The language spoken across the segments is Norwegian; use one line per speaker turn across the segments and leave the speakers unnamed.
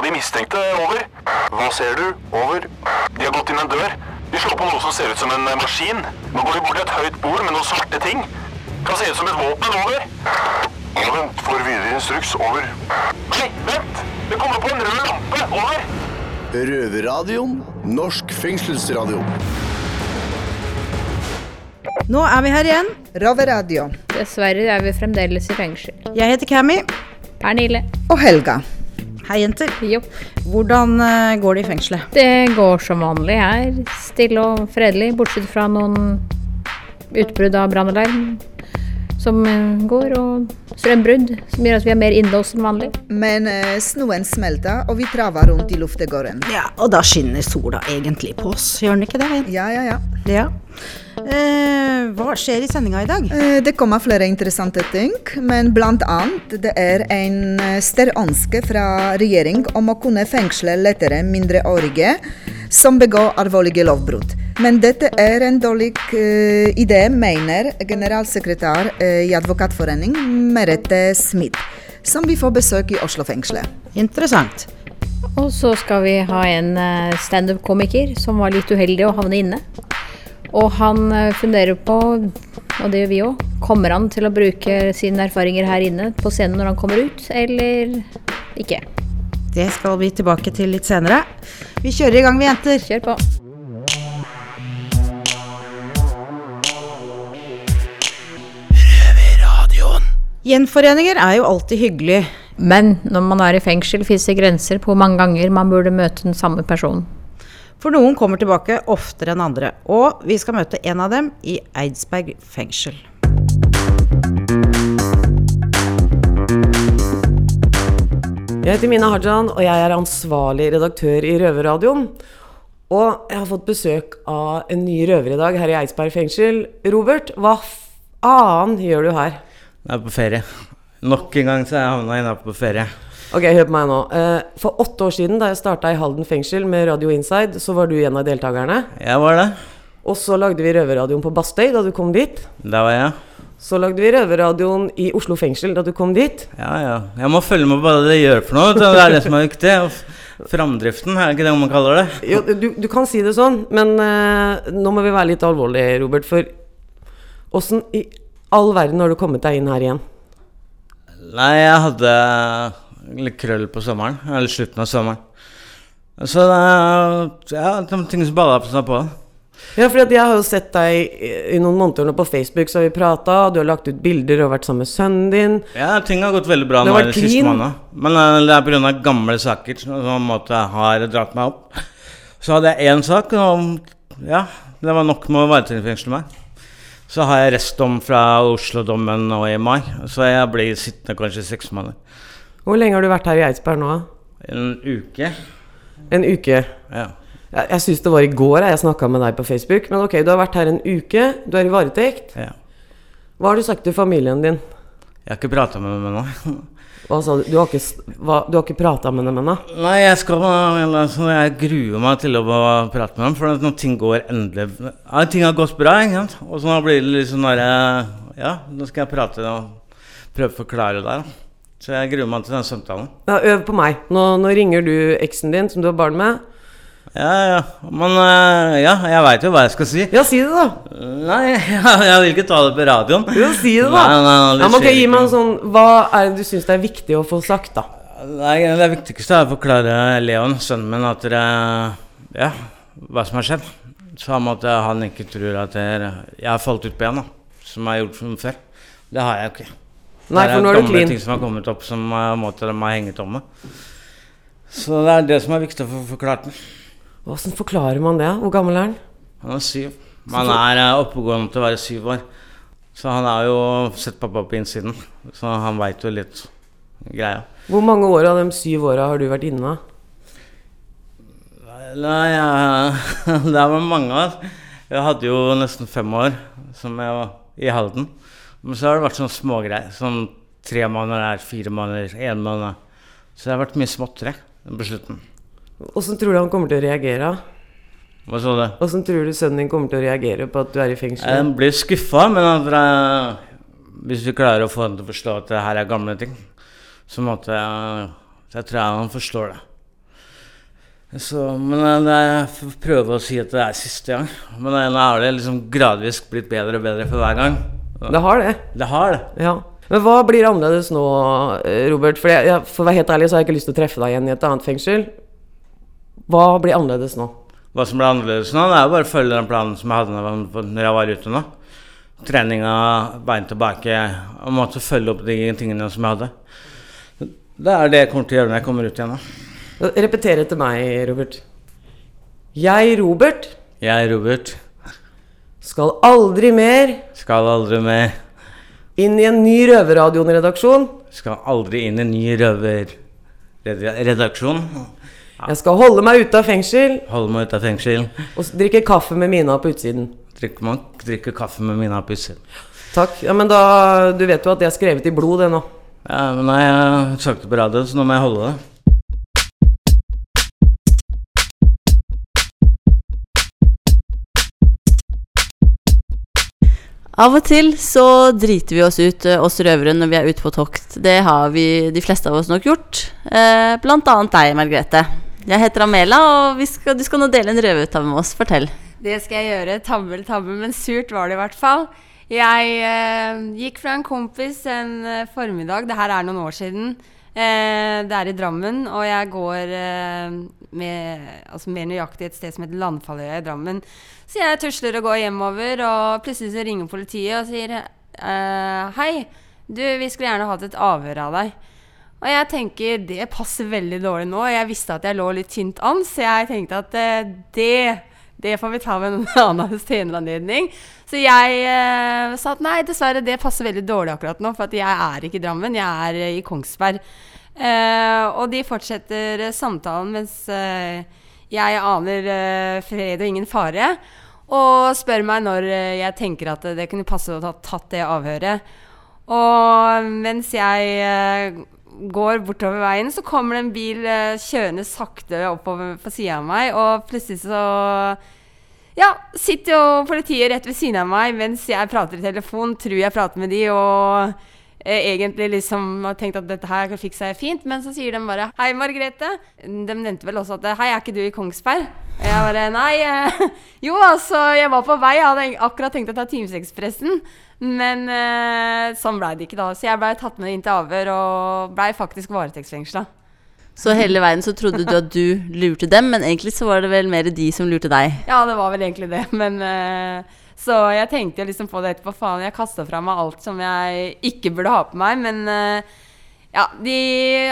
på de mistenkte. Over. Hva ser du? Over. De har gått inn en dør. De slår på noe som ser ut som en eh, maskin. Nå går de bort til et høyt bord med noen svarte ting. Kan se ut som et våpen. Over. Ja, vent. Får videre instruks. Over. Nei, vent! Det kommer på en rød lampe. Over.
Røverradioen. Norsk fengselsradio.
Nå er vi her igjen.
Røverradio.
Dessverre er vi fremdeles i fengsel.
Jeg heter Cammy.
Pernille.
Og Helga.
Hei, jenter.
Jo.
Hvordan eh, går det i fengselet?
Det går som vanlig her. Stille og fredelig, bortsett fra noen utbrudd av brannalarm som eh, går, og strømbrudd som gjør at vi er mer innlåst enn vanlig.
Men eh, snøen smelter, og vi traver rundt i luftegården.
Ja, og da skinner sola egentlig på oss, gjør den ikke det?
Ja, ja, ja.
Ja. Eh, hva skjer i sendinga i dag?
Eh, Det kommer flere interessante ting, men blant annet det er en eh, sterk ønske fra regjering om å kunne fengsle lettere mindreårige som begår alvorlige lovbrudd. Men dette er en dårlig uh, idé, mener generalsekretær uh, i Advokatforening Merete Smith, som vi får besøk i Oslo-fengselet.
Interessant.
Og så skal vi ha en eh, standup-komiker som var litt uheldig å havne inne. Og han funderer på, og det gjør vi òg, kommer han til å bruke sine erfaringer her inne på scenen når han kommer ut, eller ikke?
Det skal vi tilbake til litt senere. Vi kjører i gang, vi jenter.
Kjør på.
Gjenforeninger er jo alltid hyggelig.
Men når man er i fengsel, fins det grenser på hvor mange ganger man burde møte den samme personen.
For noen kommer tilbake oftere enn andre. Og vi skal møte en av dem i Eidsberg fengsel.
Jeg heter Mina Hajan, og jeg er ansvarlig redaktør i Røverradioen. Og jeg har fått besøk av en ny røver i dag her i Eidsberg fengsel. Robert, hva faen gjør du her?
Jeg er på ferie. Nok en gang så er jeg havna inne på ferie.
Ok, hør på meg nå. Eh, For åtte år siden, da jeg starta i Halden fengsel med Radio Inside, så var du en av deltakerne.
Jeg var det.
Og så lagde vi Røverradioen på Bastøy da du kom dit.
Der var jeg.
Så lagde vi Røverradioen i Oslo fengsel da du kom dit.
Ja, ja. Jeg må følge med på hva det gjør for noe. Det er det som er viktig. Framdriften, er det ikke det man kaller det?
Jo, du, du kan si det sånn, men uh, nå må vi være litt alvorlige, Robert. For åssen i all verden har du kommet deg inn her igjen?
Nei, jeg hadde litt krøll på sommeren. Eller slutten av sommeren. Så det ja, er ting som balla seg på.
Ja, for jeg har jo sett deg i, noen måneder nå på Facebook, så har vi prata, du har lagt ut bilder og vært sammen med sønnen din.
Ja, ting har gått veldig bra nå de siste månedene. Men eh, det er pga. gamle saker som på en måte har dratt meg opp. Så hadde jeg én sak, og ja, det var nok med å varetektsfengsle meg. Så har jeg restdom fra Oslo-dommen nå i mai, så jeg blir sittende kanskje seks måneder.
Hvor lenge har du vært her i Eidsberg nå?
En uke.
En uke.
Ja.
Jeg, jeg syns det var i går jeg snakka med deg på Facebook. Men ok, du har vært her en uke, du er i varetekt.
ja.
Hva har du sagt til familien din?
Jeg har ikke prata med dem ennå.
Sa du? Har ikke, hva, du har ikke prata med dem ennå?
Nei, jeg skal altså, Jeg gruer meg til å prate med dem, for når ting går endelig ja, Ting har gått bra, ikke sant? Og så nå blir det litt sånn derre Ja, nå skal jeg prate og prøve å forklare det. da. Så jeg gruer meg til den samtalen.
Ja, øv på meg. Nå, nå ringer du eksen din, som du har barn med.
Ja, ja. Men eh, ja, jeg veit jo hva jeg skal si.
Ja, si det, da.
Nei, jeg vil ikke ta det på radioen.
Jo, si det, da.
Nei, nei, nei, det
ja, men ok, Gi meg en sånn Hva er det du syns det er viktig å få sagt, da?
Nei, det viktigste er å forklare Leon, sønnen min, at dere Ja, hva som har skjedd. Samme at han ikke tror at jeg, jeg har falt ut på igjen, da. Som jeg har gjort som før. Det har jeg jo ikke.
Nei, for nå er du
gamle
clean.
ting som har kommet opp som uh, måte de har hengt om med. Så det er det som er viktig å få forklart den.
Åssen forklarer man det? Hvor gammel er han?
Han er syv. Han er uh, oppegående til å være syv år. Så han har jo sett pappa på innsiden. Så han veit jo litt greia.
Hvor mange år av de syv åra har du vært inne?
Nei, ja, det var mange år. Jeg hadde jo nesten fem år som jeg var i Halden. Men så har det vært sånne smågreier. Sånn tre måneder her, fire måneder, én måned. Så det har vært mye småtteri på slutten.
Åssen tror du han kommer til å reagere?
Hva sa du?
Åssen tror du sønnen din kommer til å reagere på at du er i fengsel?
Jeg blir skuffa, men at dere, hvis vi klarer å få ham til å forstå at det her er gamle ting, så måtte jeg jeg tror jeg han forstår det. Så, men eh, jeg får prøve å si at det er siste gang. Men eh, nå har det liksom gradvis blitt bedre og bedre for hver gang.
Det har det.
Det har det.
Ja. Men hva blir annerledes nå, eh, Robert? For, jeg, for å være helt ærlig så har jeg ikke lyst til å treffe deg igjen i et annet fengsel. Hva blir annerledes nå?
Hva som blir annerledes nå, det er jo bare å følge den planen som jeg hadde når jeg var- jeg ute nå. Treninga, bein tilbake, og måtte følge opp de tingene som jeg hadde. Det er det jeg kommer til å gjøre når jeg kommer ut igjen nå.
Repeter etter meg, Robert. Jeg, Robert,
Jeg, Robert,
skal aldri mer
skal aldri mer
inn i en ny Røverradioen-redaksjon.
Skal aldri inn i en ny røverredaksjon.
Jeg skal holde meg ute av fengsel
Holde meg ute av fengsel.
og drikke kaffe med Mina på utsiden.
Drikke, man, drikker kaffe med Mina på utsiden.
Takk. Ja, men da Du vet jo at det er skrevet i blod, det nå.
Ja, men nei, jeg har sagt det på radio, så nå må jeg holde det.
Av og til så driter vi oss ut, eh, oss røvere, når vi er ute på tokt. Det har vi de fleste av oss nok gjort. Eh, blant annet deg, Margrethe. Jeg heter Amela, og skal, du skal nå dele en røvertabbe med oss. Fortell.
Det skal jeg gjøre. Tabbel, tabbel, men surt var det i hvert fall. Jeg eh, gikk fra en kompis en eh, formiddag, det her er noen år siden. Eh, det er i Drammen, og jeg går eh, med, altså mer nøyaktig et sted som heter Landfalløya i Drammen. Så jeg tusler og går hjemover, og plutselig så ringer politiet og sier eh, Hei, du, vi skulle gjerne hatt et avhør av deg. Og jeg tenker det passer veldig dårlig nå. Jeg visste at jeg lå litt tynt an, så jeg tenkte at eh, det, det får vi ta ved en annen senere. Så jeg eh, sa at nei, dessverre, det passer veldig dårlig akkurat nå, for jeg er ikke i Drammen, jeg er eh, i Kongsberg. Eh, og de fortsetter eh, samtalen mens eh, jeg aner fred og ingen fare. Og spør meg når jeg tenker at det kunne passe å ha tatt det avhøret. Og mens jeg går bortover veien, så kommer det en bil eh, kjørende sakte oppover på sida av meg, og plutselig så ja, sitter jo politiet rett ved siden av meg mens jeg prater i telefon, tror jeg prater med de, og egentlig liksom har tenkt at dette her fikser jeg fint, men så sier de bare 'Hei, Margrethe'. De nevnte vel også at 'Hei, er ikke du i Kongsberg?' Og jeg bare 'Nei, eh, jo altså, jeg var på vei, jeg hadde akkurat tenkt å ta Timesekspressen'. Men eh, sånn blei det ikke, da. Så jeg blei tatt med inn til avhør og blei faktisk varetektsfengsla.
Så hele veien så trodde du at du lurte dem, men egentlig så var det vel mer de som lurte deg.
Ja, det var vel egentlig det, men eh, Så jeg tenkte jo liksom på det etterpå. Faen, jeg kasta fra meg alt som jeg ikke burde ha på meg, men eh, ja, de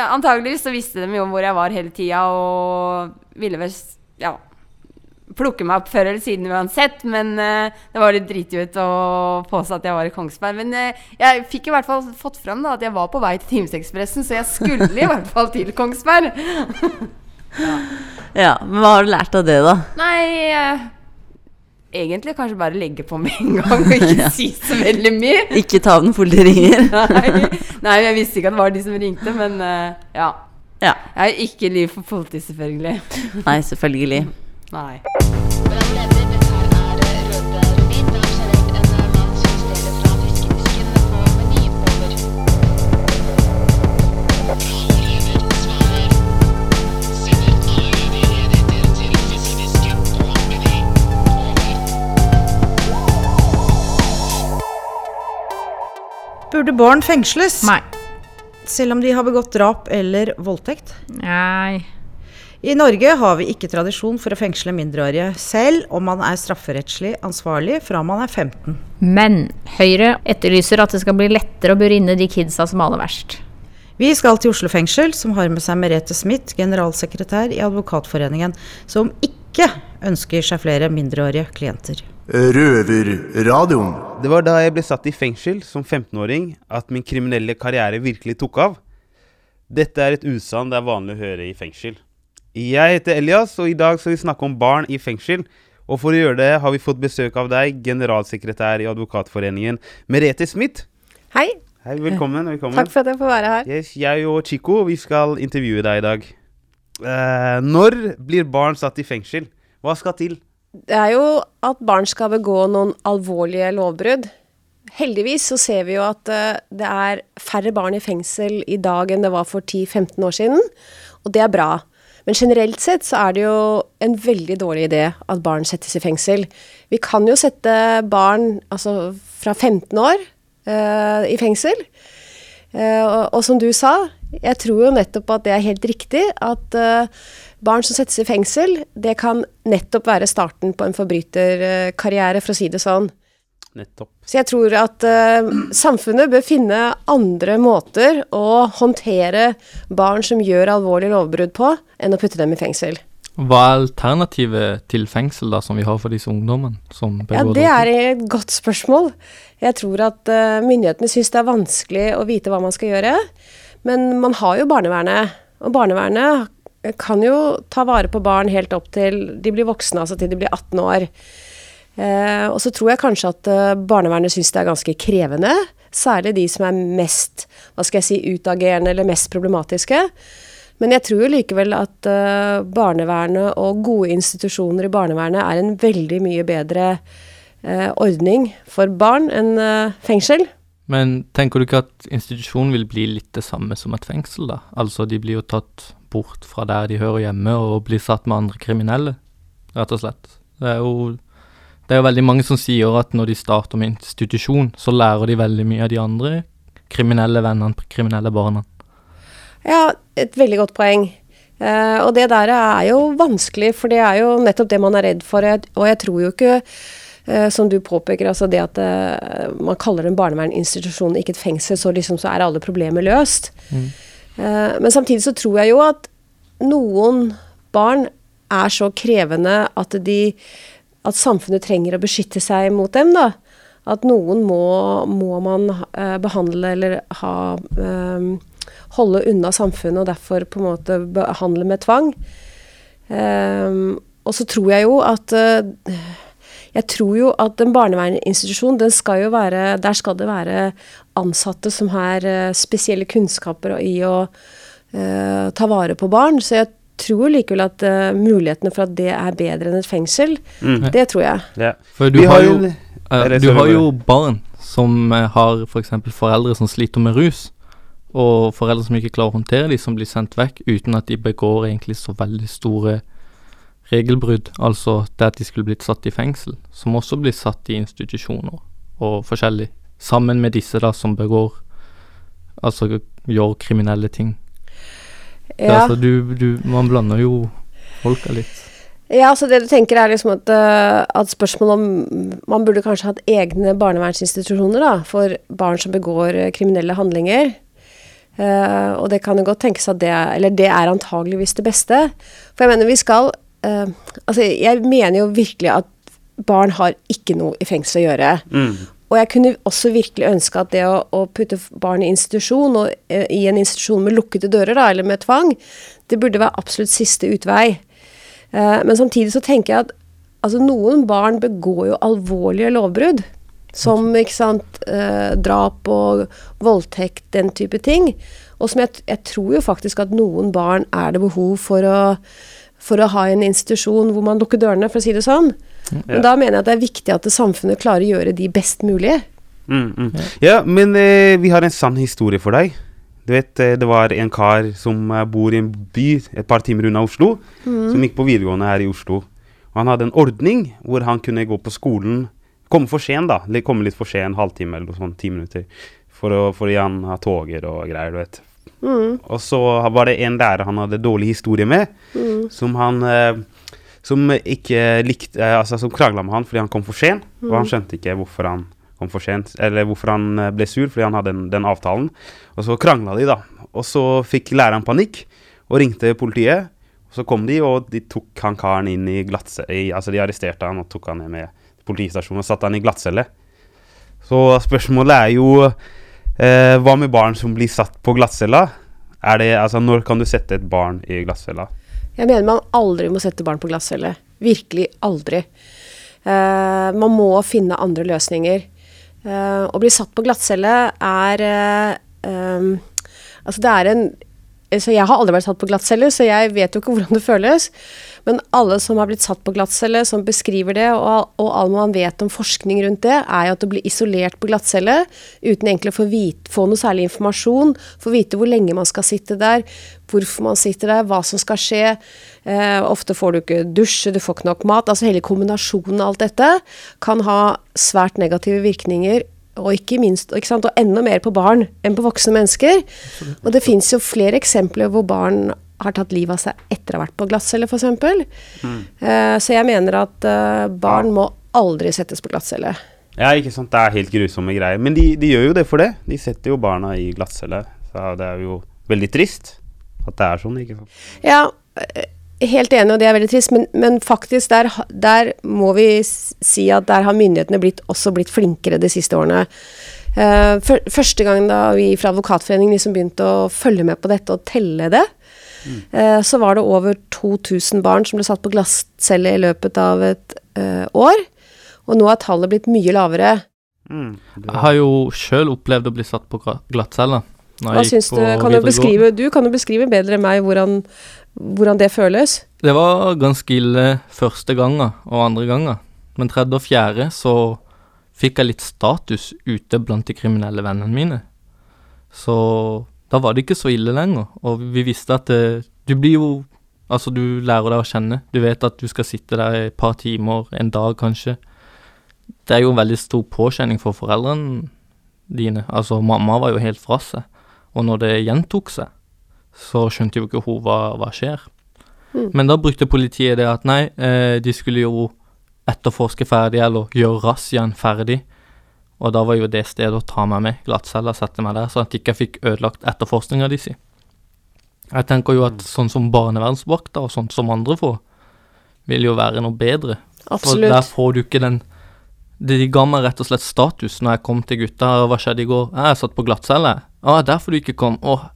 Antageligvis så visste de jo hvor jeg var hele tida, og ville vel ja, plukke meg opp før eller siden uansett. Men uh, det var litt driti ut å påstå at jeg var i Kongsberg. Men uh, jeg fikk i hvert fall fått fram da, at jeg var på vei til Timesekspressen, så jeg skulle i hvert fall til Kongsberg.
Ja, Men hva har du lært av det, da?
Nei eh, Egentlig kanskje bare legge på med en gang og ikke si så veldig mye.
Ikke ta den fulle ringer?
Nei, nei, jeg visste ikke at det var de som ringte, men uh, ja.
Ja.
Jeg har ikke liv for politi, selvfølgelig.
Nei, selvfølgelig.
Nei.
Burde barn fengsles?
Nei.
Selv om de har begått drap eller voldtekt?
Nei.
I Norge har vi ikke tradisjon for å fengsle mindreårige, selv om man er strafferettslig ansvarlig fra man er 15.
Men Høyre etterlyser at det skal bli lettere å bure inne de kidsa som har det verst.
Vi skal til Oslo fengsel, som har med seg Merete Smith, generalsekretær i Advokatforeningen, som ikke ønsker seg flere mindreårige klienter.
Røverradioen.
Det var da jeg ble satt i fengsel som 15-åring at min kriminelle karriere virkelig tok av. Dette er et usann det er vanlig å høre i fengsel. Jeg heter Elias, og i dag skal vi snakke om barn i fengsel. Og for å gjøre det har vi fått besøk av deg, generalsekretær i Advokatforeningen, Merete Smith.
Hei.
Hei, velkommen. velkommen.
Takk for at jeg får være her.
Yes, jeg og Chico vi skal intervjue deg i dag. Eh, når blir barn satt i fengsel? Hva skal til?
Det er jo at barn skal begå noen alvorlige lovbrudd. Heldigvis så ser vi jo at eh, det er færre barn i fengsel i dag enn det var for 10-15 år siden, og det er bra. Men generelt sett så er det jo en veldig dårlig idé at barn settes i fengsel. Vi kan jo sette barn altså fra 15 år uh, i fengsel. Uh, og, og, som du sa, jeg tror jo nettopp at det er helt riktig at eh, barn som settes i fengsel, det kan nettopp være starten på en forbryterkarriere, for å si det sånn.
Nettopp.
Så jeg tror at uh, samfunnet bør finne andre måter å håndtere barn som gjør alvorlige lovbrudd på, enn å putte dem i fengsel.
Hva er alternativet til fengsel da, som vi har for disse ungdommene?
ja, Det er et godt spørsmål. Jeg tror at uh, myndighetene syns det er vanskelig å vite hva man skal gjøre. Men man har jo barnevernet, og barnevernet kan jo ta vare på barn helt opp til de blir voksne, altså til de blir 18 år. Eh, og så tror jeg kanskje at eh, barnevernet syns det er ganske krevende. Særlig de som er mest hva skal jeg si, utagerende eller mest problematiske. Men jeg tror likevel at barnevernet og gode institusjoner i barnevernet er en veldig mye bedre ordning for barn enn fengsel.
Men tenker du ikke at institusjonen vil bli litt det samme som et fengsel, da? Altså de blir jo tatt bort fra der de hører hjemme og blir satt med andre kriminelle, rett og slett. Det er jo det er jo veldig mange som sier at når de starter med institusjon, så lærer de veldig mye av de andre kriminelle vennene, kriminelle barna.
Ja, et veldig godt poeng. Eh, og det der er jo vanskelig, for det er jo nettopp det man er redd for. Og jeg tror jo ikke, som du påpeker, altså det at uh, man kaller det en barnevernsinstitusjon, ikke et fengsel, så liksom så er alle problemer løst. Mm. men samtidig så tror jeg jo at noen barn er så krevende at de at samfunnet trenger å beskytte seg mot dem, da. At noen må, må man behandle eller ha Holde unna samfunnet, og derfor på en måte behandle med tvang. Og så tror jeg jo at jeg tror jo at en barnevernsinstitusjon, den skal jo være Der skal det være ansatte som har uh, spesielle kunnskaper i å uh, ta vare på barn. Så jeg tror likevel at uh, mulighetene for at det er bedre enn et fengsel, mm. det tror jeg.
Ja.
For du, har jo, uh, du har jo barn som har f.eks. For foreldre som sliter med rus, og foreldre som ikke klarer å håndtere de som blir sendt vekk uten at de begår egentlig så veldig store regelbrudd, altså det at de skulle blitt satt i fengsel, som også blir satt i institusjoner og forskjellig, sammen med disse da som begår Altså gjør kriminelle ting. Ja. Altså, du, du, man blander jo folka litt.
Ja, altså det du tenker er liksom at, uh, at spørsmålet om Man burde kanskje hatt egne barnevernsinstitusjoner da, for barn som begår uh, kriminelle handlinger. Uh, og det kan jo godt tenkes at det er Eller det er antageligvis det beste. For jeg mener vi skal Altså jeg mener jo virkelig at barn har ikke noe i fengsel å gjøre. Mm. Og jeg kunne også virkelig ønske at det å, å putte barn i institusjon, og uh, i en institusjon med lukkede dører, da, eller med tvang, det burde være absolutt siste utvei. Uh, men samtidig så tenker jeg at altså, noen barn begår jo alvorlige lovbrudd. Som ikke sant, uh, drap og voldtekt, den type ting. Og som jeg, jeg tror jo faktisk at noen barn er det behov for å for å ha en institusjon hvor man lukker dørene, for å si det sånn. Men da mener jeg at det er viktig at samfunnet klarer å gjøre de best mulige.
Mm, mm. Ja, men eh, vi har en sann historie for deg. Du vet, eh, Det var en kar som eh, bor i en by et par timer unna Oslo, mm. som gikk på videregående her i Oslo. Og Han hadde en ordning hvor han kunne gå på skolen Komme for sent, da. Komme litt for sent, halvtime eller sånn, ti minutter. For å, fordi han har toger og greier, du vet. Mm. Og så var det en lærer han hadde dårlig historie med, mm. som han eh, som ikke likte eh, Altså som krangla med han fordi han kom for sent, og han mm. skjønte ikke hvorfor han kom for sent, eller hvorfor han eh, ble sur fordi han hadde den, den avtalen. Og så krangla de, da. Og så fikk læreren panikk og ringte politiet. Og så kom de, og de tok han karen inn i glattcelle Altså de arresterte han og tok han ned med politistasjonen og satte han i glattcelle. Så spørsmålet er jo eh, hva med barn som blir satt på glattcella? Altså, når kan du sette et barn i glattcella?
Jeg mener man aldri må sette barn på glattcelle. Virkelig aldri. Eh, man må finne andre løsninger. Eh, å bli satt på glattcelle er uh, um, Altså, det er en så jeg har aldri vært satt på glattcelle, så jeg vet jo ikke hvordan det føles. Men alle som har blitt satt på glattcelle, som beskriver det, og, og all man vet om forskning rundt det, er jo at du blir isolert på glattcelle uten egentlig å få, vite, få noe særlig informasjon, få vite hvor lenge man skal sitte der, hvorfor man sitter der, hva som skal skje. Eh, ofte får du ikke dusje, du får ikke nok mat. Altså hele kombinasjonen av alt dette kan ha svært negative virkninger og ikke minst, ikke sant, og enda mer på barn enn på voksne mennesker. Og det fins jo flere eksempler hvor barn har tatt livet av seg etter å ha vært på glattcelle, f.eks. Mm. Uh, så jeg mener at uh, barn må aldri settes på glattcelle.
Ja, ikke sant. Det er helt grusomme greier. Men de, de, gjør jo det for det. De setter jo barna i glattcelle. Så det er jo veldig trist at det er sånn, ikke sant.
Ja, helt enig, og det er veldig trist, men, men faktisk der, der, må vi si at der har myndighetene blitt, også blitt flinkere de siste årene. Uh, for, første gang da vi fra Advokatforeningen liksom begynte å følge med på dette og telle det, Eh, så var det over 2000 barn som ble satt på glattcelle i løpet av et uh, år. Og nå er tallet blitt mye lavere.
Mm, jeg har jo sjøl opplevd å bli satt på glattcelle.
Hva syns du? Kan du, beskrive, du kan jo beskrive bedre enn meg hvordan, hvordan, det føles.
Det var ganske ille første gangen og andre gangen. Men tredje og fjerde så fikk jeg litt status ute blant de kriminelle vennene mine. Så da var det ikke så ille lenger. Og vi visste at det, eh, du blir jo Altså, du lærer deg å kjenne. Du vet at du skal sitte der et par timer, en dag kanskje. Det er jo en veldig stor påkjenning for foreldrene dine. Altså, mamma var jo helt fra seg. Og når det gjentok seg, så skjønte jo ikke hun hva, hva skjer. Mm. Men da brukte politiet det at nei, eh, de skulle jo etterforske ferdig, eller gjøre razziaen ferdig. Og da var jo det stedet å ta meg med, glattcella, sette meg der, så at jeg ikke fikk ødelagt etterforskninga de si. Jeg tenker jo at sånn som barnevernsvakta og sånt som andre får, vil jo være noe bedre.
Absolutt.
For der får du ikke den De ga meg rett og slett status når jeg kom til gutta. Hva skjedde i går? Jeg satt på glattcelle. Å, ah, derfor du ikke kom. Åh.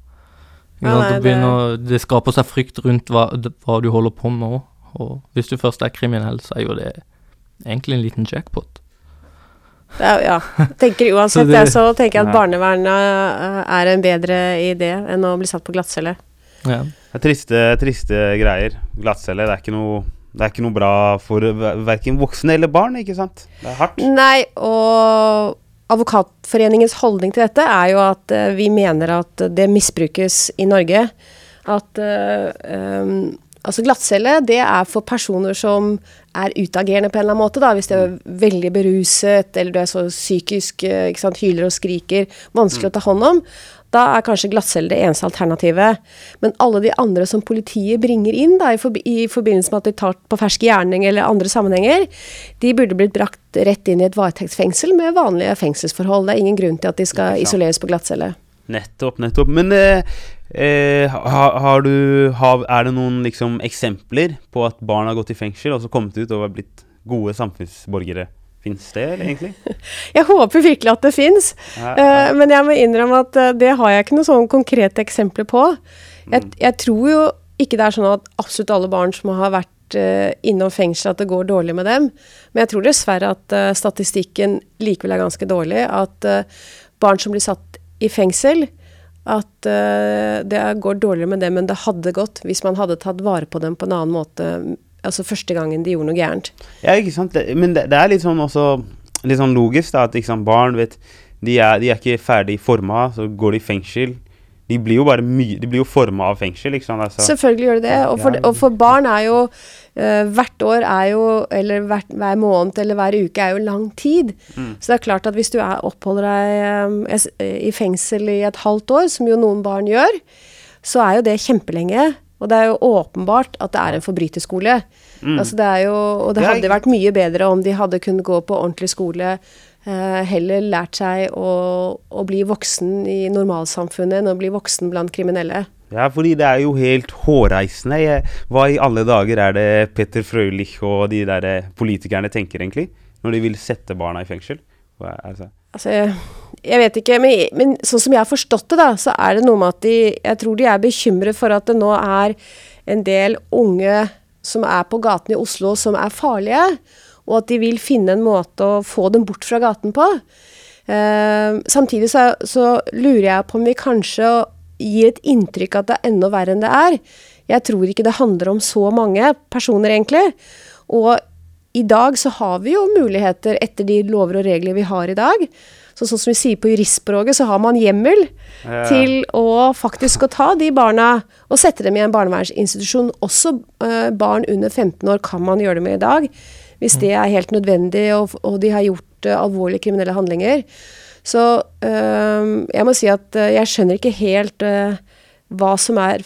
Ja, nei, det, begynner, det skaper seg frykt rundt hva, hva du holder på med òg. Og hvis du først er kriminell, så er jo det egentlig en liten jackpot.
Er, ja. Tenker uansett det, så tenker jeg at barnevernet eh, er en bedre idé enn å bli satt på glattcelle.
Ja. Det er triste, triste greier. Glattcelle, det er ikke noe det er ikke noe bra for verken voksne eller barn, ikke sant? Det er hardt.
Nei, og Advokatforeningens holdning til dette er jo at uh, vi mener at det misbrukes i Norge. At uh, um, Altså glattcelle, det er for personer som er utagerende på en eller annen måte. da, Hvis de er veldig beruset, eller du er så psykisk eh, ikke sant, hyler og skriker, vanskelig å ta hånd om. Da er kanskje glattcelle det eneste alternativet. Men alle de andre som politiet bringer inn da, i, forbi i forbindelse med at de tar på fersk gjerning eller andre sammenhenger, de burde blitt brakt rett inn i et varetektsfengsel med vanlige fengselsforhold. Det er ingen grunn til at de skal isoleres på glattcelle.
Nettopp, nettopp. Men eh, eh, har, har, du har, Er det noen liksom, eksempler på at barn har gått i fengsel og så kommet ut og blitt gode samfunnsborgere? Fins det egentlig?
Jeg håper virkelig at det fins. Ja, ja. uh, men jeg må innrømme at uh, det har jeg ikke noen sånne konkrete eksempler på. Jeg, mm. jeg, tror jo ikke det er sånn at absolutt alle barn som har vært uh, innom fengsel, at det går dårlig med dem. Men jeg tror dessverre at statistikken likevel er ganske dårlig. At barn som blir satt i fengsel at det går dårligere med dem enn det hadde gått hvis man hadde tatt vare på dem på en annen måte altså første gangen de gjorde noe gærent.
Ja, ikke sant. Det, men det, det, er litt sånn også litt sånn logisk da, at sant, barn vet de er, de er ikke ferdig forma, så går de i fengsel. De blir jo bare mye De blir jo forma av fengsel, ikke sant. Altså.
Selvfølgelig gjør de det. Og for, og for barn er jo Uh, hvert år er jo, eller hvert, hver måned eller hver uke er jo lang tid. Mm. Så det er klart at hvis du er, oppholder deg um, i fengsel i et halvt år, som jo noen barn gjør, så er jo det kjempelenge. Og det er jo åpenbart at det er en forbryterskole. Mm. Altså det er jo, og det hadde vært mye bedre om de hadde kunnet gå på ordentlig skole. eh, heller lært seg å, å bli voksen i normalsamfunnet enn å bli voksen blant kriminelle.
Ja, fordi det er jo helt hårreisende. Hva i alle dager er det Petter Frølich og de der eh, politikerne tenker, egentlig? Når de vil sette barna i fengsel?
Altså? altså, jeg vet ikke, men, men, sånn som jeg har forstått det, da, så er det noe med at de Jeg tror de er bekymret for at det nå er en del unge som er på gaten i Oslo som er farlige, og at de vil finne en måte å få dem bort fra gaten på. Eh, samtidig så, så lurer jeg på om vi kanskje gir et inntrykk at det er enda verre enn det er. Jeg tror ikke det handler om så mange personer, egentlig. Og i dag så har vi jo muligheter etter de lover og regler vi har i dag. Så sånn som vi sier på juristspråket, så har man hjemmel ja. til å faktisk å ta de barna og sette dem i en barnevernsinstitusjon. Også uh, barn under 15 år kan man gjøre det med i dag, hvis det er helt nødvendig og, og de har gjort uh, alvorlige kriminelle handlinger. Så uh, jeg må si at jeg skjønner ikke helt hva som er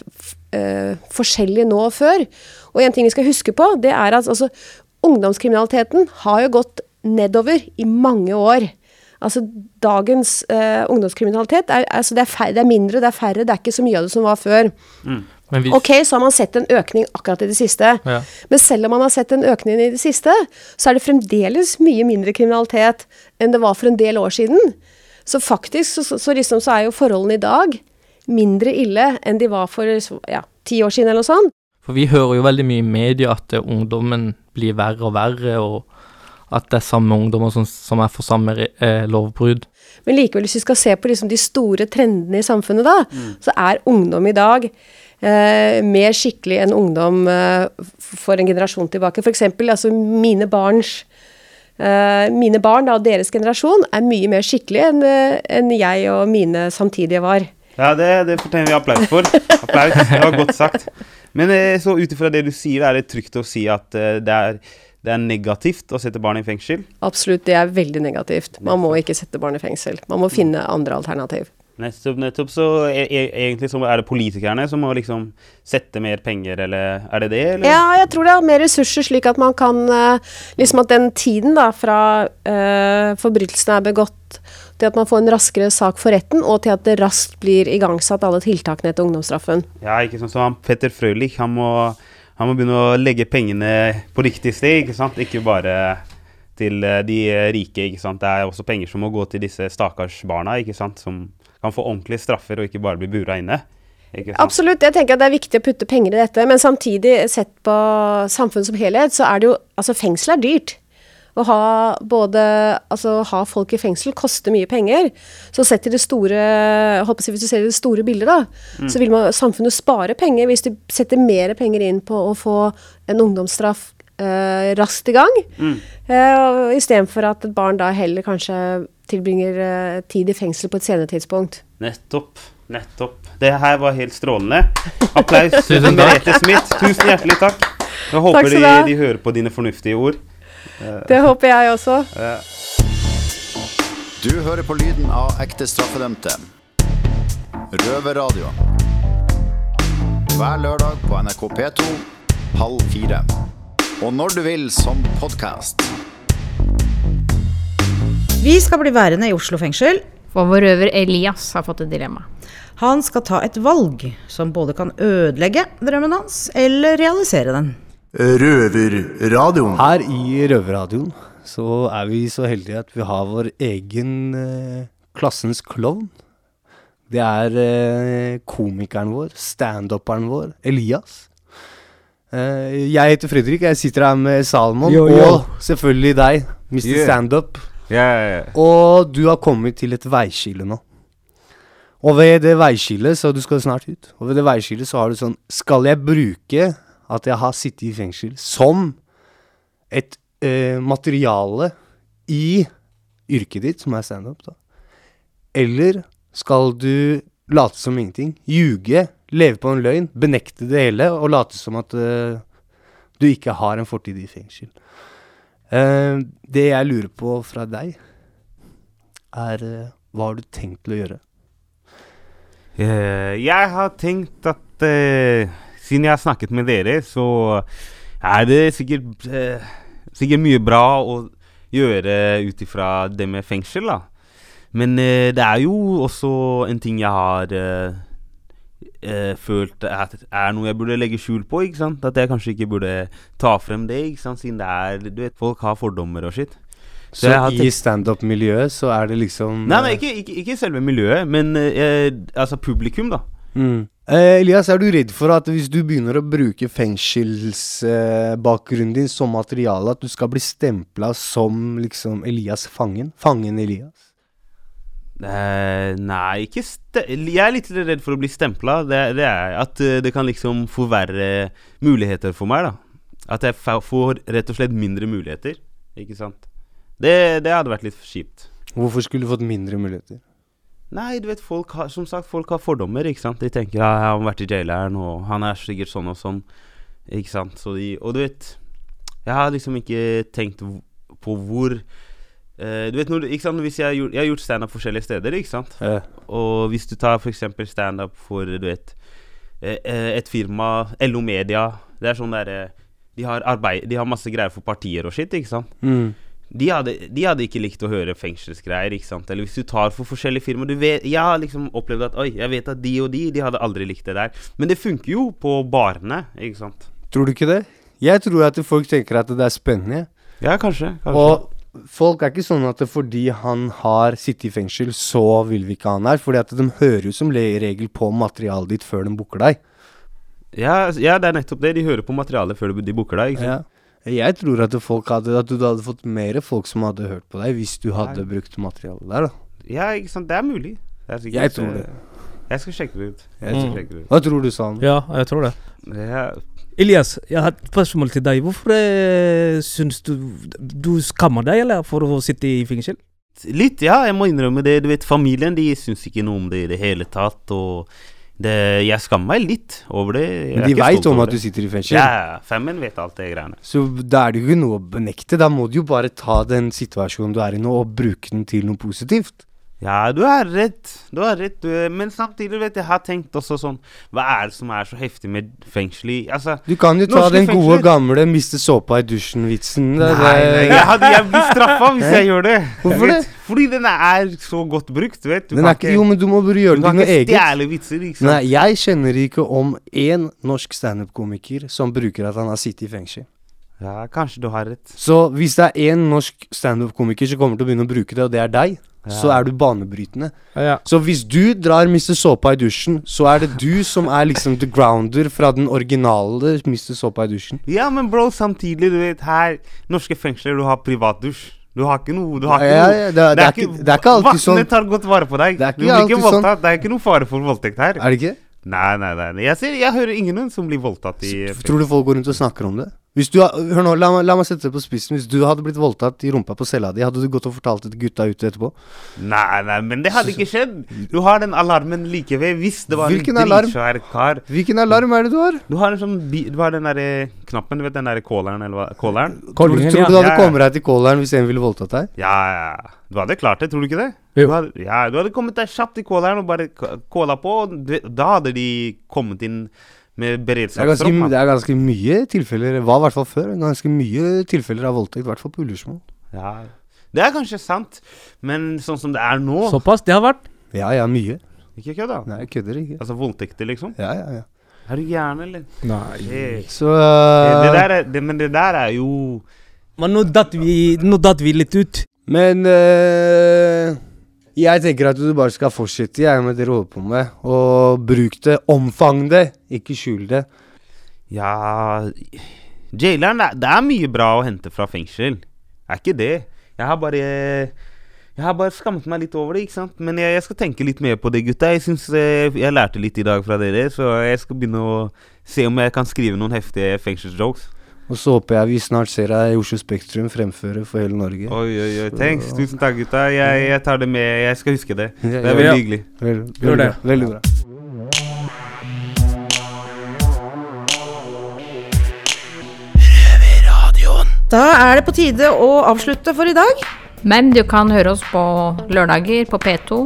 forskjellig nå og før. Og en ting vi skal huske på, det er at altså, ungdomskriminaliteten har jo gått nedover i mange år. Altså dagens uh, ungdomskriminalitet er, altså, det, er færre, det, er mindre, det er færre, det er ikke så mye av det som var før. Mm. Vi... Ok, så har man sett en økning akkurat i det siste. Ja. Men selv om man har sett en økning i det siste, så er det fremdeles mye mindre kriminalitet enn det var for en del år siden. Så faktisk så, så, liksom, så er jo forholdene i dag mindre ille enn de var for ja, ti år siden eller noe sånt.
For vi hører jo veldig mye i media at ungdommen blir verre og verre, og at det er samme ungdommer som, som er for samme eh, lovbrudd.
Men likevel, hvis vi skal se på liksom de store trendene i samfunnet, da, mm. så er ungdom i dag eh, mer skikkelig enn ungdom eh, for en generasjon tilbake. F.eks. altså mine barns eh, mine barn og deres generasjon er mye mer skikkelige enn eh, en jeg og mine samtidige var.
Ja, det, det fortjener vi applaus for. Applaus, det var godt sagt. Men eh, så ut ifra det du sier, er det trygt å si at det er det er negativt å sette barn i fengsel?
Absolutt, det er veldig negativt. Man må ikke sette barn i fengsel. Man må finne andre alternativ.
Nettopp, nettopp. Så er, e, egentlig så er det politikerne som må liksom sette mer penger, eller er det det? Eller?
Ja, jeg tror det er mer ressurser, slik at man kan eh, Liksom at den tiden da fra uh, forbrytelsen er begått, til at man får en raskere sak for retten, og til at det raskt blir igangsatt alle tiltakene etter ungdomsstraffen.
Ja, ikke sånn som Petter Frølich. Han må han må begynne å legge pengene på riktig sted, ikke sant? Ikke bare til eh, de rike, ikke sant. Det er også penger som må gå til disse stakkars barna, ikke sant. Som kan få ordentlige straffer og ikke bare bli bura inne.
Absolutt, jeg tenker at det er viktig å putte penger i dette. Men samtidig, sett på samfunnet som helhet, så er det jo Altså, fengsel er dyrt. Å ha både Altså, ha folk i fengsel koster mye penger. Så sett i det store håper jeg, Hvis du ser det store bildet, da, mm. så vil man, samfunnet spare penger hvis de setter mer penger inn på å få en ungdomsstraff eh, raskt i gang. Mm. Eh, Istedenfor at et barn da heller kanskje tilbringer eh, tid i fengsel på et senere tidspunkt.
Nettopp. Nettopp. Det her var helt strålende. Applaus til Merete Smith. Tusen hjertelig takk. Jeg håper de, de hører på dine fornuftige ord.
Det håper jeg også.
Du hører på lyden av ekte straffedømte. Røverradio. Hver lørdag på NRK P2 halv fire. Og når du vil som podkast.
Vi skal bli værende i Oslo fengsel.
For vår røver Elias har fått et dilemma.
Han skal ta et valg som både kan ødelegge drømmen hans, eller realisere den.
Røverradioen.
Her i Røverradioen så er vi så heldige at vi har vår egen eh, klassens klovn. Det er eh, komikeren vår, standuperen vår, Elias. Eh, jeg heter Fredrik, jeg sitter her med Salmon, yo, yo. og selvfølgelig deg, Mr. Yeah. Standup.
Yeah, yeah.
Og du har kommet til et veiskille nå. Og ved det veiskillet, så du skal snart ut, og ved det veiskillet så har du sånn Skal jeg bruke at jeg har sittet i fengsel som et eh, materiale i yrket ditt, som er standup, da. Eller skal du late som ingenting? Ljuge? Leve på en løgn? Benekte det hele og late som at eh, du ikke har en fortid i fengsel? Eh, det jeg lurer på fra deg, er uh, hva har du tenkt til å gjøre?
jeg har tenkt at siden jeg har snakket med dere, så er det sikkert, eh, sikkert mye bra å gjøre ut ifra det med fengsel, da. Men eh, det er jo også en ting jeg har eh, eh følt at er noe jeg burde legge skjul på. ikke sant? At jeg kanskje ikke burde ta frem det, ikke sant? siden det er Du vet, folk har fordommer og skitt.
Så, så i standup-miljøet så er det liksom
Nei, nei ikke, ikke, ikke selve miljøet, men eh, altså publikum, da.
Mm. Eh, Elias, er du redd for at hvis du begynner å bruke fengselsbakgrunnen din som materiale, at du skal bli stempla som liksom Elias fangen? Fangen Elias?
Eh, nei, ikke Jeg er litt redd for å bli stempla. Det, det er at eh, det kan liksom forverre muligheter for meg, da. At jeg får rett og slett mindre muligheter. Ikke sant. Det, det hadde vært litt kjipt.
Hvorfor skulle du fått mindre muligheter?
Nei, du vet, folk har, som sagt, folk har fordommer, ikke sant. De tenker ja, han har vært i jaileren, og han er sikkert sånn og sånn. Ikke sant. Så de, og du vet, jeg har liksom ikke tenkt på hvor eh, Du vet, når, ikke sant, hvis jeg, jeg har gjort standup forskjellige steder, ikke sant.
Ja.
Og hvis du tar f.eks. standup for, du vet, eh, eh, et firma, LO Media Det er sånn derre de, har arbeid- de har masse greier for partier og shit, ikke sant.
Mm.
De hadde, de hadde ikke likt å høre fengselsgreier. ikke sant? Eller hvis du tar for forskjellige firmaer vet, Jeg har liksom opplevd at Oi, jeg vet at de og de De hadde aldri likt det der. Men det funker jo på barene, ikke sant?
Tror du ikke det? Jeg tror at folk tenker at det er spennende.
Ja, kanskje. kanskje.
Og folk er ikke sånn at fordi han har sittet i fengsel, så vil vi ikke ha han her. Fordi at de hører jo som regel på materialet ditt før de booker deg.
ja, ja, det er nettopp det. De hører på materialet før de booker deg. ikke
Ja. Jeg tror at, folk hadde, at du hadde fått mer folk som hadde hørt på deg, hvis du hadde
Nei.
brukt materialet der, da.
Ja, ikke sant. Det er mulig. Det er sikkert,
Jeg tror det.
eh, Jeg skal sjekke det ut.
Jeg
Jeg skal
tror-
sjekke det ut.
Hva tror du, San?
Ja, jeg tror det.
Ja.
Elias, jeg har et spørsmål til deg. Hvorfor eh, syns du Du skammer deg, eller, for å sitte i fengsel?
Litt, ja. Jeg må innrømme det. Du vet, familien de syns ikke noe om det i det hele tatt. Og det, jeg skammer meg litt over det. Jeg
Men de veit om at du sitter i fengsel.
Ja, femmen vet alt det greiene.
Så da er det jo ikke noe å benekte. Da må du jo bare ta den situasjonen du er i nå, og bruke den til noe positivt.
Ja, du har rett. Du har rett. Du, men samtidig, vet jeg, har tenkt også sånn Hva er det som er så heftig med fengsel i Altså
Du kan jo ta den gode
fengsler-
gamle 'miste såpa i dusjen'-vitsen.
Nei, nei, jeg hadde jeg blir straffa hvis jeg gjør det.
Hvorfor det?
Fordi den er så godt brukt, du vet. Du
Den er ikke, jo, men du må bare gjøre
du
det
kan
til noe
ikke
eget.
stjele vitser, ikke sant?
Nei, jeg kjenner ikke om én norsk standup-komiker som bruker at han har sittet i fengsel.
Ja, kanskje du har rett.
Så hvis det er én norsk standup-komiker som kommer til å begynne å bruke det, og det er deg, så er du banebrytende.
Ja.
Så hvis du drar Mr. Såpa i dusjen, så er det du som er liksom the grounder fra den originale Mr. Såpa i dusjen.
Ja, men bro, samtidig, du vet, her Norske fengsler, du har privatdusj. Du har ikke noe du har ikke
Ja,
noe,
ja, det er- det er ikke- det er ikke alltid
Vaktene
sånn.
tar godt vare på deg.
Det er ikke
ikke
alltid sånn.
voldtatt. Det er ikke noe fare for voldtekt her.
Er det ikke?
Nei, nei, nei. Jeg, ser, jeg hører ingen som blir voldtatt i
Tror du folk går rundt og snakker om det? Hvis du hør nå, la, la meg sette det på spissen. Hvis du hadde blitt voldtatt i rumpa på cella di, hadde du gått og fortalt det til gutta ute etterpå?
Nei, nei, men det hadde ikke skjedd. Du har den alarmen like ved hvis det var
Hvilken
en
alarm?
dritsvær kar.
Hvilken alarm er det du har?
Du har en sånn Du har den derre knappen, du vet den derre calleren, eller hva? Calleren?
Tror, du- tror du du hadde
Ja, ja.
kommet deg til calleren hvis en ville voldtatt deg?
Ja, ja. Du hadde klart det, tror du ikke det? Du hadde, ja, du hadde kommet deg kjapt i calleren og bare calla på. og Da hadde de kommet inn med
Det er,
beredskapstropp. mann.
det er ganske mye tilfeller, det var i hvert fall før, ganske mye tilfeller av voldtekt, i hvert fall på Ullersmo.
Ja. Det er kanskje sant, men sånn som det er nå
Såpass? Det har vært?
Ja, ja, mye.
Ikke kødd, da?
Nei, jeg kødder ikke.
Altså voldtekter, liksom?
Ja, ja, ja.
Er du gæren, eller?
Nei.
hey.
Så uh,
det, det der er, det, Men det der er jo
Men nå datt vi, nå datt vi litt ut.
Men eh, jeg tenker at du bare skal fortsette jeg, med det du holder på med. Og bruk det, omfang det, ikke skjul det.
Ja Jaileren, det, er mye bra å hente fra fengsel. Er ikke det. Jeg har bare Jeg har bare skammet meg litt over det, ikke sant. Men jeg, jeg skal tenke litt mer på det, gutta. Jeg syns eh, jeg lærte litt i dag fra dere, så jeg skal begynne å se om jeg kan skrive noen heftige fengselsjokes.
Og så håper jeg vi snart ser deg i Oslo Spektrum fremføre for hele Norge.
Oi, oi, oi. Thanks. Tusen takk, gutta. Jeg, jeg tar det med. Jeg skal huske det. Det er veldig hyggelig.
Vel- veldig bra. Veldig bra.
Da er det på tide å avslutte for i dag.
Men du kan høre oss på lørdager på P2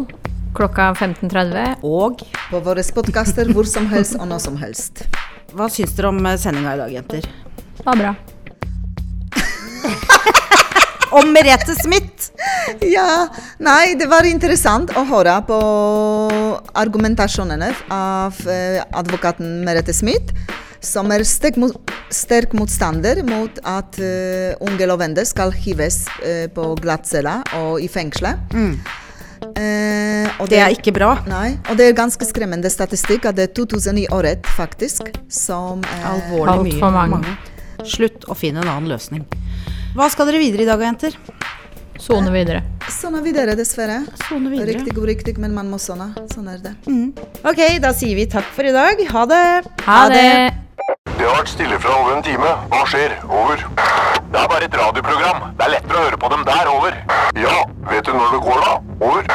klokka 15.30.
Og
På våre podkaster hvor som helst og når som helst.
hva syns dere om sendinga i dag, jenter?
Det var bra.
Om Merete Smith!
Ja, nei, det var interessant å høre på argumentasjonene av eh, advokaten Merete Smith, som er sterk, mot, sterk motstander mot at uh, unge lovende skal hives uh, på glattcella og i fengselet. Eh, og
Det er ikke bra.
Nei, og det er ganske skremmende statistikk at det er 2000 i året, faktisk, som uh,
Alvorlig
Alt
mye.
for mange.
Slutt å finne en annen løsning. Hva skal dere videre i dag, jenter?
Sone videre.
Sone videre, dessverre.
Sone videre.
Riktig og riktig, men man må sone. Sånn er det.
Ok, da sier vi takk for i dag. Ha det.
Ha det.
Det har vært stille fra over en time. Hva skjer? Over. Det er bare et radioprogram. Det er lettere å høre på dem der. Over. Ja, vet du når det går, da? Over.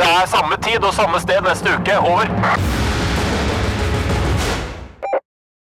Det er samme tid og samme sted neste uke. Over.